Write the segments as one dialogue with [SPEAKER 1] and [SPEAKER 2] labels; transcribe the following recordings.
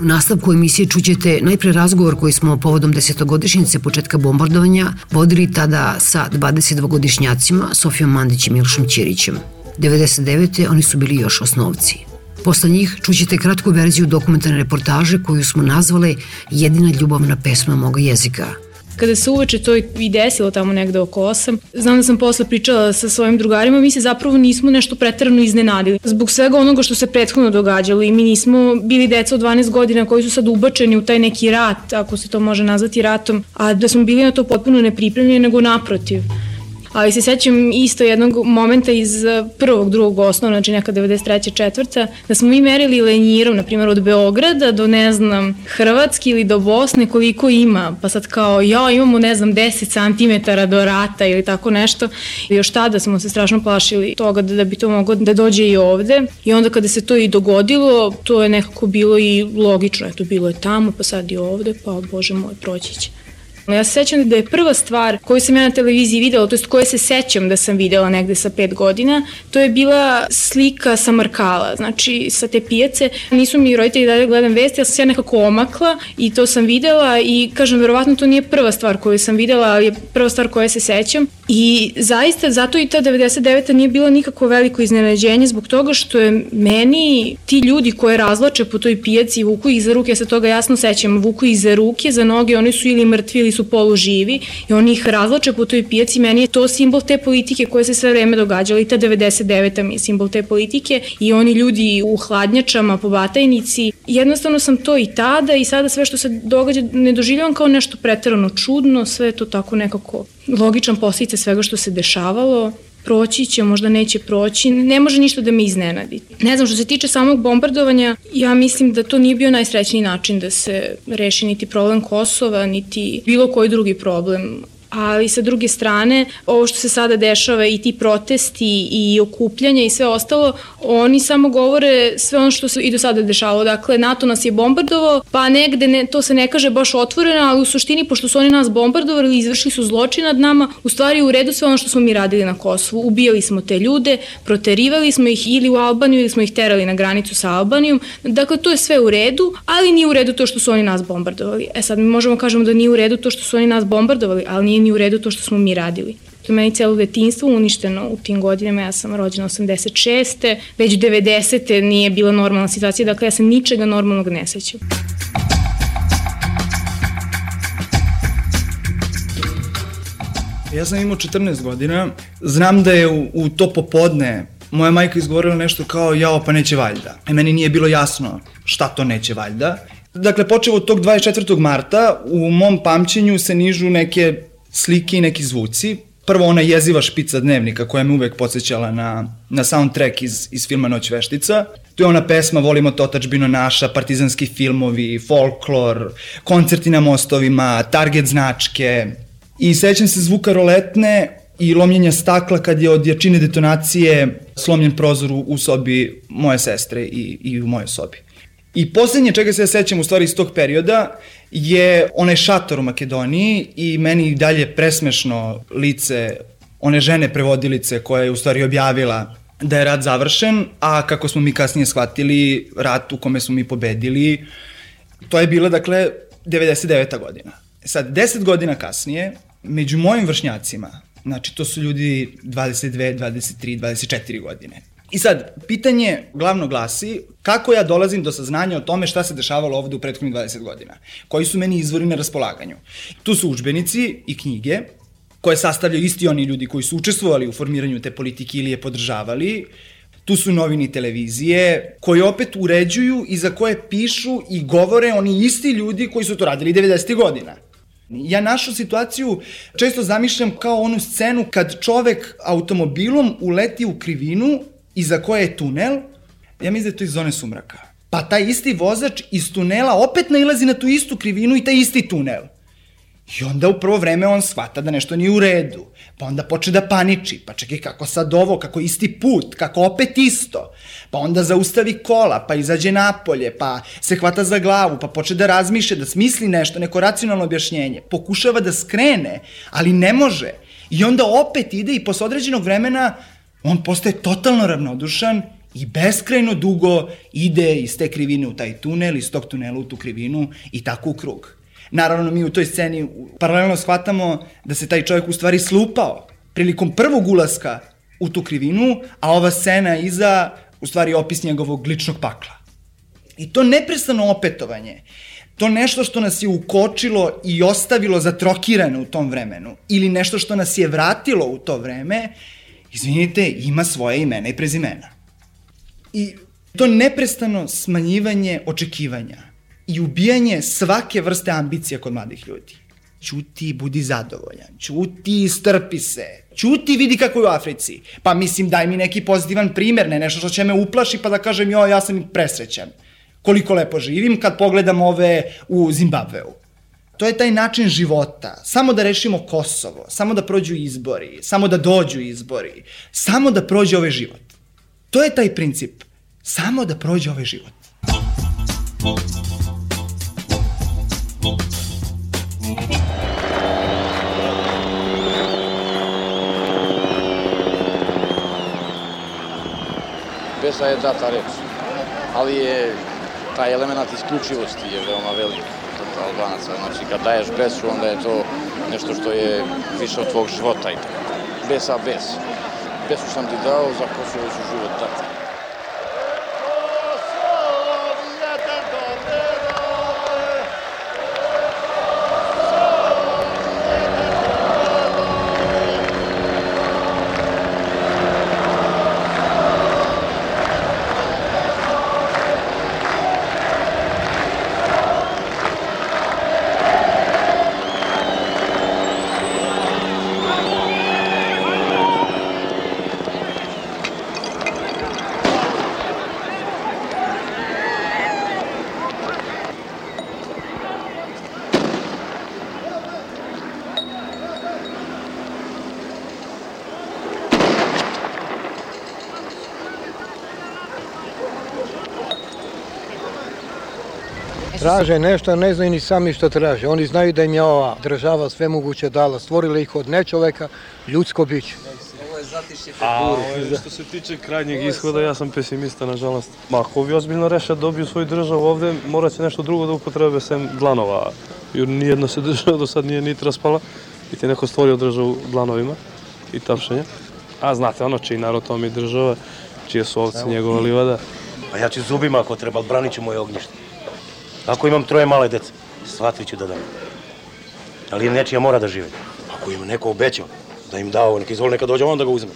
[SPEAKER 1] U nastavku emisije čućete najpre razgovor koji smo povodom desetogodišnjice početka bombardovanja vodili tada sa 22-godišnjacima Sofijom Mandić i Milošom Ćirićem. 99. oni su bili još osnovci. Posle njih čućete kratku verziju dokumentarne reportaže koju smo nazvali Jedina ljubavna pesma moga jezika –
[SPEAKER 2] Kada se uveče to i desilo tamo negde oko 8, znam da sam posle pričala sa svojim drugarima, mi se zapravo nismo nešto pretarano iznenadili. Zbog svega onoga što se prethodno događalo i mi nismo bili deca od 12 godina koji su sad ubačeni u taj neki rat, ako se to može nazvati ratom, a da smo bili na to potpuno nepripremljeni, nego naprotiv ali se sećam isto jednog momenta iz eh, prvog, drugog osnova, znači neka 93. četvrta, da smo mi merili lenjirom, na primjer od Beograda do, ne znam, Hrvatske ili do Bosne koliko ima, pa sad kao, ja, imamo, ne znam, 10 cm do rata ili tako nešto. I još tada smo se strašno plašili toga da, da bi to moglo da dođe i ovde. I onda kada se to i dogodilo, to je nekako bilo i logično, eto, bilo je tamo, pa sad i ovde, pa bože moj, proći će. Ja se sećam da je prva stvar koju sam ja na televiziji videla, to jest koje se sećam da sam videla negde sa pet godina, to je bila slika sa Markala, znači sa te pijace. Nisu mi roditelji da gledam vesti, ja sam se ja nekako omakla i to sam videla i kažem, verovatno to nije prva stvar koju sam videla, ali je prva stvar koja se sećam. I zaista zato i ta 99. nije bila nikako veliko iznenađenje zbog toga što je meni ti ljudi koje razlače po toj pijaci vuku ih za ruke, ja se toga jasno sećam, vuku ih za ruke, za noge, oni su ili mrtvi ili su poluživi i oni ih razlače po toj pijaci. Meni je to simbol te politike koje se sve vreme događala i ta 99. mi je simbol te politike i oni ljudi u hladnjačama po batajnici. Jednostavno sam to i tada i sada sve što se događa ne doživljavam kao nešto preterano čudno, sve to tako nekako logičan posljedice svega što se dešavalo proći će, možda neće proći, ne može ništa da me iznenadi. Ne znam, što se tiče samog bombardovanja, ja mislim da to nije bio najsrećniji način da se reši niti problem Kosova, niti bilo koji drugi problem ali sa druge strane, ovo što se sada dešava i ti protesti i okupljanja i sve ostalo, oni samo govore sve ono što se i do sada dešavalo. Dakle, NATO nas je bombardovao, pa negde ne, to se ne kaže baš otvoreno, ali u suštini, pošto su oni nas bombardovali i izvršili su zločin nad nama, u stvari u redu sve ono što smo mi radili na Kosovu. Ubijali smo te ljude, proterivali smo ih ili u Albaniju ili smo ih terali na granicu sa Albanijom. Dakle, to je sve u redu, ali nije u redu to što su oni nas bombardovali. E sad, mi možemo kažemo da nije u redu to što su oni nas bombardovali, ali nije ni u redu to što smo mi radili. To je meni celo detinstvo uništeno u tim godinama, ja sam rođena 86. Već 90. nije bila normalna situacija, dakle ja se ničega normalnog ne sećam.
[SPEAKER 3] Ja sam imao 14 godina, znam da je u, u to popodne moja majka izgovorila nešto kao jao pa neće valjda. E meni nije bilo jasno šta to neće valjda. Dakle, počeo od tog 24. marta, u mom pamćenju se nižu neke slike i neki zvuci. Prvo ona jeziva špica dnevnika koja me uvek podsjećala na, na soundtrack iz, iz filma Noć veštica. Tu je ona pesma Volimo to tačbino naša, partizanski filmovi, folklor, koncerti na mostovima, target značke. I sećam se zvuka roletne i lomljenja stakla kad je od jačine detonacije slomljen prozor u sobi moje sestre i, i u mojoj sobi. I poslednje čega se ja sećam u stvari iz tog perioda je onaj šator u Makedoniji i meni dalje presmešno lice one žene prevodilice koja je u stvari objavila da je rat završen, a kako smo mi kasnije shvatili, rat u kome smo mi pobedili, to je bila, dakle, 99. godina. Sad, 10 godina kasnije, među mojim vršnjacima, znači to su ljudi 22, 23, 24 godine, I sad, pitanje glavno glasi kako ja dolazim do saznanja o tome šta se dešavalo ovde u prethodnih 20 godina. Koji su meni izvori na raspolaganju. Tu su učbenici i knjige koje sastavljaju isti oni ljudi koji su učestvovali u formiranju te politike ili je podržavali. Tu su novini televizije koje opet uređuju i za koje pišu i govore oni isti ljudi koji su to radili 90. godina. Ja našu situaciju često zamišljam kao onu scenu kad čovek automobilom uleti u krivinu iza koje je tunel, ja mislim da je to iz zone sumraka. Pa taj isti vozač iz tunela opet nailazi na tu istu krivinu i taj isti tunel. I onda u prvo vreme on shvata da nešto nije u redu. Pa onda poče da paniči. Pa čekaj, kako sad ovo, kako isti put, kako opet isto. Pa onda zaustavi kola, pa izađe napolje, pa se hvata za glavu, pa poče da razmišlja, da smisli nešto, neko racionalno objašnjenje. Pokušava da skrene, ali ne može. I onda opet ide i posle određenog vremena on postaje totalno ravnodušan I beskrajno dugo ide iz te krivine u taj tunel, iz tog tunela u tu krivinu i tako u krug. Naravno, mi u toj sceni paralelno shvatamo da se taj čovjek u stvari slupao prilikom prvog ulaska u tu krivinu, a ova scena iza u stvari opis njegovog ličnog pakla. I to neprestano opetovanje, to nešto što nas je ukočilo i ostavilo zatrokirane u tom vremenu, ili nešto što nas je vratilo u to vreme, izvinite, ima svoje imena i prezimena. I to neprestano smanjivanje očekivanja i ubijanje svake vrste ambicija kod mladih ljudi. Ćuti, budi zadovoljan. Ćuti, strpi se. Ćuti, vidi kako je u Africi. Pa mislim, daj mi neki pozitivan primer, ne nešto što će me uplaši pa da kažem, jo, ja sam presrećan. Koliko lepo živim kad pogledam ove u Zimbabveu. To je taj način života. Samo da rešimo Kosovo, samo da prođu izbori, samo da dođu izbori, samo da prođe ovaj život. To je taj princip. Samo da prođe ovaj život.
[SPEAKER 4] Besa je data reč, ali je taj element isključivosti je veoma velik Albanaca. Znači, kad daješ besu, onda je to nešto što je više od tvog života. Besa bes. Besu sam ti dao, za Kosovo ću život dati.
[SPEAKER 5] Traže nešto, ne znaju ni sami što traže. Oni znaju da im je ova država sve moguće dala. Stvorila ih od nečoveka, ljudsko biće.
[SPEAKER 6] A ovaj, što se tiče krajnjeg ishoda, ja sam pesimista, nažalost. Ma, ako vi ozbiljno reše da dobiju svoju državu ovde, morat će nešto drugo da upotrebe sem dlanova. Jer nijedna se država do sad nije niti raspala, i ti neko stvorio državu dlanovima i tapšenja. A znate, ono čiji narod to mi država, čije su ovce njegova livada.
[SPEAKER 7] A ja ću zubima ako treba, branit ću moje ognjište. Ako imam troje male dece, svatvi ću da dam. Ali nečija mora da žive. Ako im neko obećao da im dao, neka izvoli neka dođe, onda ga uzme.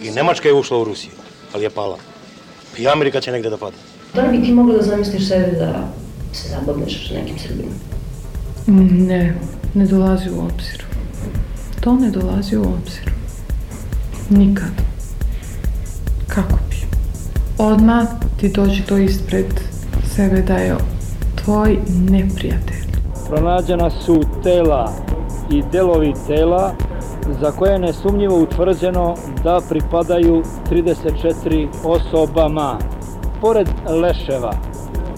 [SPEAKER 7] I Nemačka je ušla u Rusiju, ali je pala. I Amerika će negde da padne.
[SPEAKER 8] Da li bi ti mogla da zamisliš sebe da se zabavneš s nekim Srbinom?
[SPEAKER 9] Ne, ne dolazi u obzir. To ne dolazi u obzir. Nikad. Kako bi? Odmah ti dođe to ispred sebe da je tvoj neprijatelj.
[SPEAKER 10] Pronađena su tela i delovi tela za koje je nesumnjivo utvrđeno da pripadaju 34 osobama. Pored leševa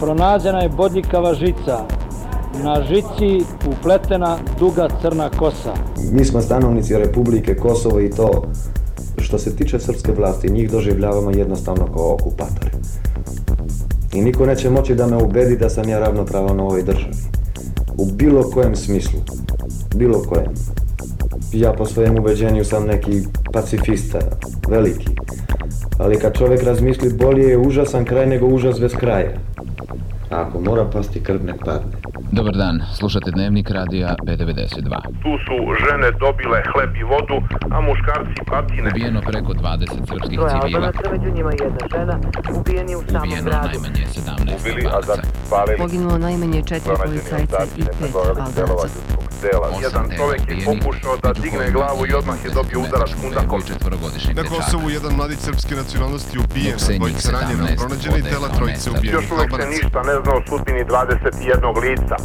[SPEAKER 10] pronađena je bodljikava žica, na žici upletena duga crna kosa.
[SPEAKER 11] Mi smo stanovnici Republike Kosovo i to što se tiče srpske vlasti, njih doživljavamo jednostavno kao okupatori. I niko neće moći da me ubedi da sam ja ravnopravan u ovoj državi. U bilo kojem smislu. Bilo kojem. Ja po svojem ubeđenju sam neki pacifista, veliki. Ali kad čovek razmisli, bolje je užasan kraj nego užas bez kraja. A ako mora pasti krv, nek padne.
[SPEAKER 12] Dobar dan, slušate Dnevnik radija B92.
[SPEAKER 13] Tu su žene dobile hleb i vodu, a muškarci patine.
[SPEAKER 12] Ubijeno preko 20 srpskih civila.
[SPEAKER 14] Albanaca, među njima jedna žena, ubijeni u samom
[SPEAKER 12] Ubijeno
[SPEAKER 14] gradu.
[SPEAKER 12] najmanje 17
[SPEAKER 13] Ubili, a zapalili.
[SPEAKER 15] Poginulo najmanje četiri policajca i pet albanaca.
[SPEAKER 13] Dela. Jedan čovek je pokušao da digne glavu i odmah je dobio udarac kundakom.
[SPEAKER 16] Na. Kosovu jedan mladić srpske nacionalnosti ubijen, dvojica ranjena,
[SPEAKER 12] 17
[SPEAKER 16] pronađena i tela trojice ubijenih
[SPEAKER 13] Još uvek se ništa ne zna o sudbini 21 lica.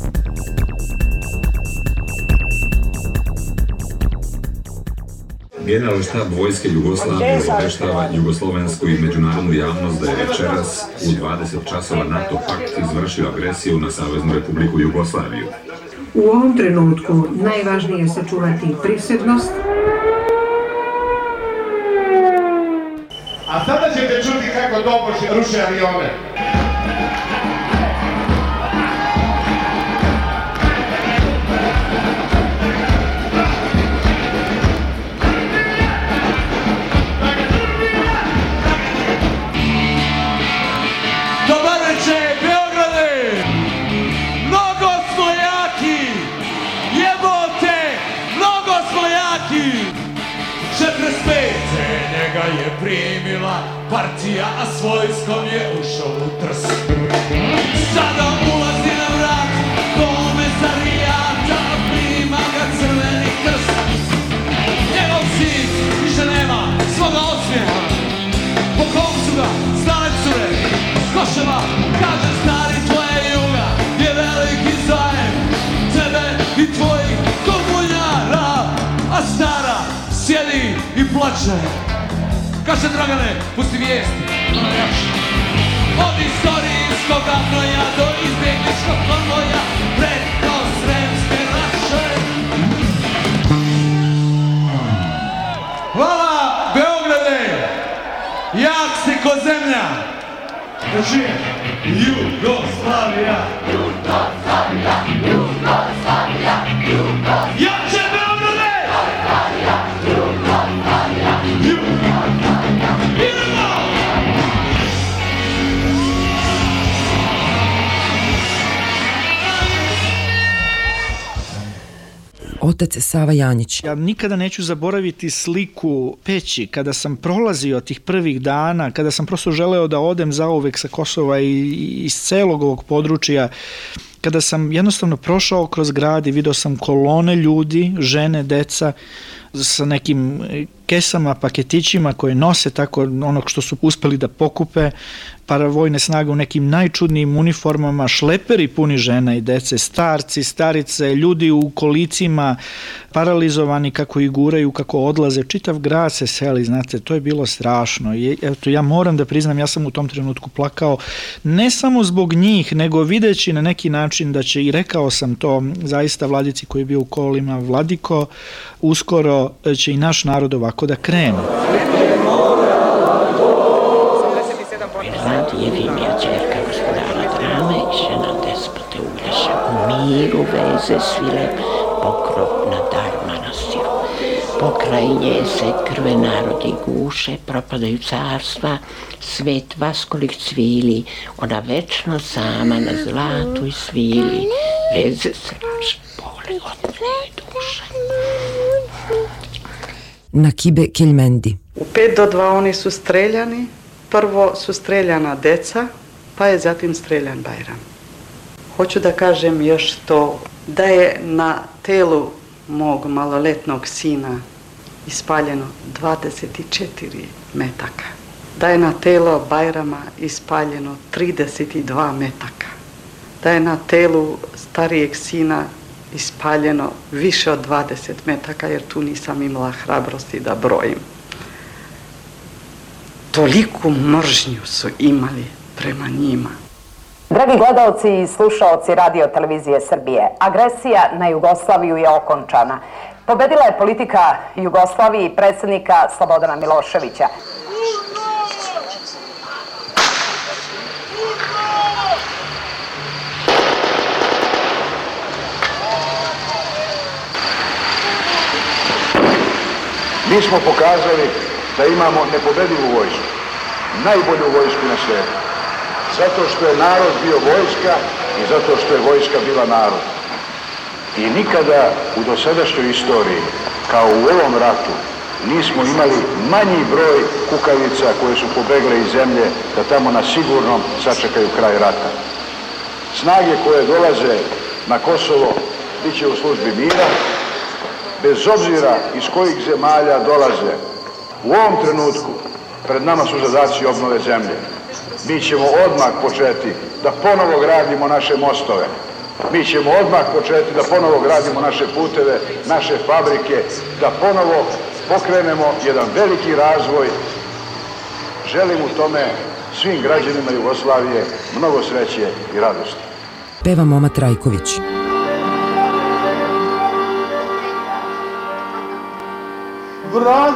[SPEAKER 17] Generalni štab Vojske Jugoslavije obeštava jugoslovensku i međunarodnu javnost da je večeras u 20 časova NATO pakt izvršio agresiju na Saveznu Republiku Jugoslaviju.
[SPEAKER 18] U ovom trenutku najvažnije je sačuvati prisebnost,
[SPEAKER 19] A sada ćete čuti kako
[SPEAKER 13] tobože ruše avione.
[SPEAKER 19] Partija, a s vojskom je ušao u trs. Sada ulazi na vrat komesarijata, prima ga crveni krst. Njegov sin više nema svoga osmijeha. Po kom ga stale cure, koševa, kaže stari tvoje juga, je veliki zajem, tebe i tvojih komunjara, a stara sjedi i plače. Kaže Dragane, pusti vijesti. Od istorijskog gnoja do izbjegličkog konvoja, preko sremske raše. Hvala, Beograde! Jak si ko zemlja! Drži! Jugoslavija! Jugoslavija! Jugoslavija! Jugoslavija!
[SPEAKER 20] Otac Sava Janjić.
[SPEAKER 21] Ja nikada neću zaboraviti sliku peći kada sam prolazio tih prvih dana, kada sam prosto želeo da odem zauvek sa Kosova i iz celog ovog područja, kada sam jednostavno prošao kroz grad i video sam kolone ljudi, žene, deca, sa nekim kesama, paketićima koje nose tako onog što su uspeli da pokupe, paravojne snage u nekim najčudnijim uniformama, šleperi puni žena i dece, starci, starice, ljudi u kolicima, paralizovani kako ih guraju, kako odlaze, čitav grad se seli, znate, to je bilo strašno. I, eto, ja moram da priznam, ja sam u tom trenutku plakao, ne samo zbog njih, nego videći na neki način da će, i rekao sam to zaista vladici koji je bio u kolima, Vladiko, uskoro će i naš narod ovako da krene.
[SPEAKER 22] Miru veze svile pokrov na dar manastiru. Pokraj nje se krve narodi guše, propadaju carstva, svet vaskolik cvili, ona večno sama na zlatu i svili, veze srče, bole od nje duše.
[SPEAKER 20] Na Kibe Keljmendi.
[SPEAKER 23] U 5 do 2 oni su streljani, prvo su streljana deca, pa je zatim streljan Bajram. Hoću da kažem još to, da je na telu mog maloletnog sina ispaljeno 24 metaka. Da je na telo Bajrama ispaljeno 32 metaka. Da je na telu starijeg sina ispaljeno više od 20 metaka, jer tu nisam imala hrabrosti da brojim toliku mržnju su imali prema njima.
[SPEAKER 24] Dragi gledalci i slušaoci radio televizije Srbije, agresija na Jugoslaviju je okončana. Pobedila je politika Jugoslavije i predsednika Slobodana Miloševića.
[SPEAKER 25] Mi smo pokazali da imamo nepobedivu vojsku, najbolju vojsku na svijetu. Zato što je narod bio vojska i zato što je vojska bila narod. I nikada u dosadašnjoj istoriji, kao u ovom ratu, nismo imali manji broj kukavica koje su pobegle iz zemlje da tamo na sigurnom sačekaju kraj rata. Snage koje dolaze na Kosovo bit će u službi mira, bez obzira iz kojih zemalja dolaze, u ovom trenutku pred nama su zadaci obnove zemlje. Mi ćemo odmah početi da ponovo gradimo naše mostove. Mi ćemo odmah početi da ponovo gradimo naše puteve, naše fabrike, da ponovo pokrenemo jedan veliki razvoj. Želim u tome svim građanima Jugoslavije mnogo sreće i radosti.
[SPEAKER 20] Peva Moma Trajković.
[SPEAKER 19] Vrag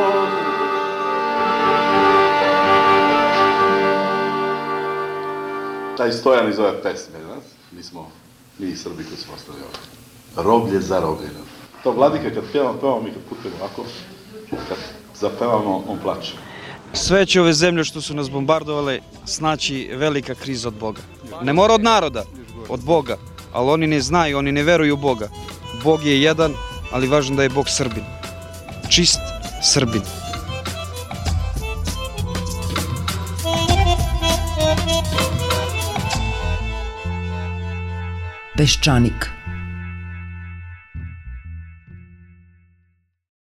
[SPEAKER 26] Taj stojan iz ove pesme, da? mi smo, mi Srbi koji smo ostali ovdje. Roblje za robljenom. To vladika kad pjevamo, pevamo mi kad putujemo ovako, kad zapevamo, on plače.
[SPEAKER 27] Sve će ove zemlje što su nas bombardovale snaći velika kriza od Boga. Ne mora od naroda, od Boga, ali oni ne znaju, oni ne veruju u Boga. Bog je jedan, ali važno da je Bog Srbin. Čist Srbin.
[SPEAKER 20] Peščanik.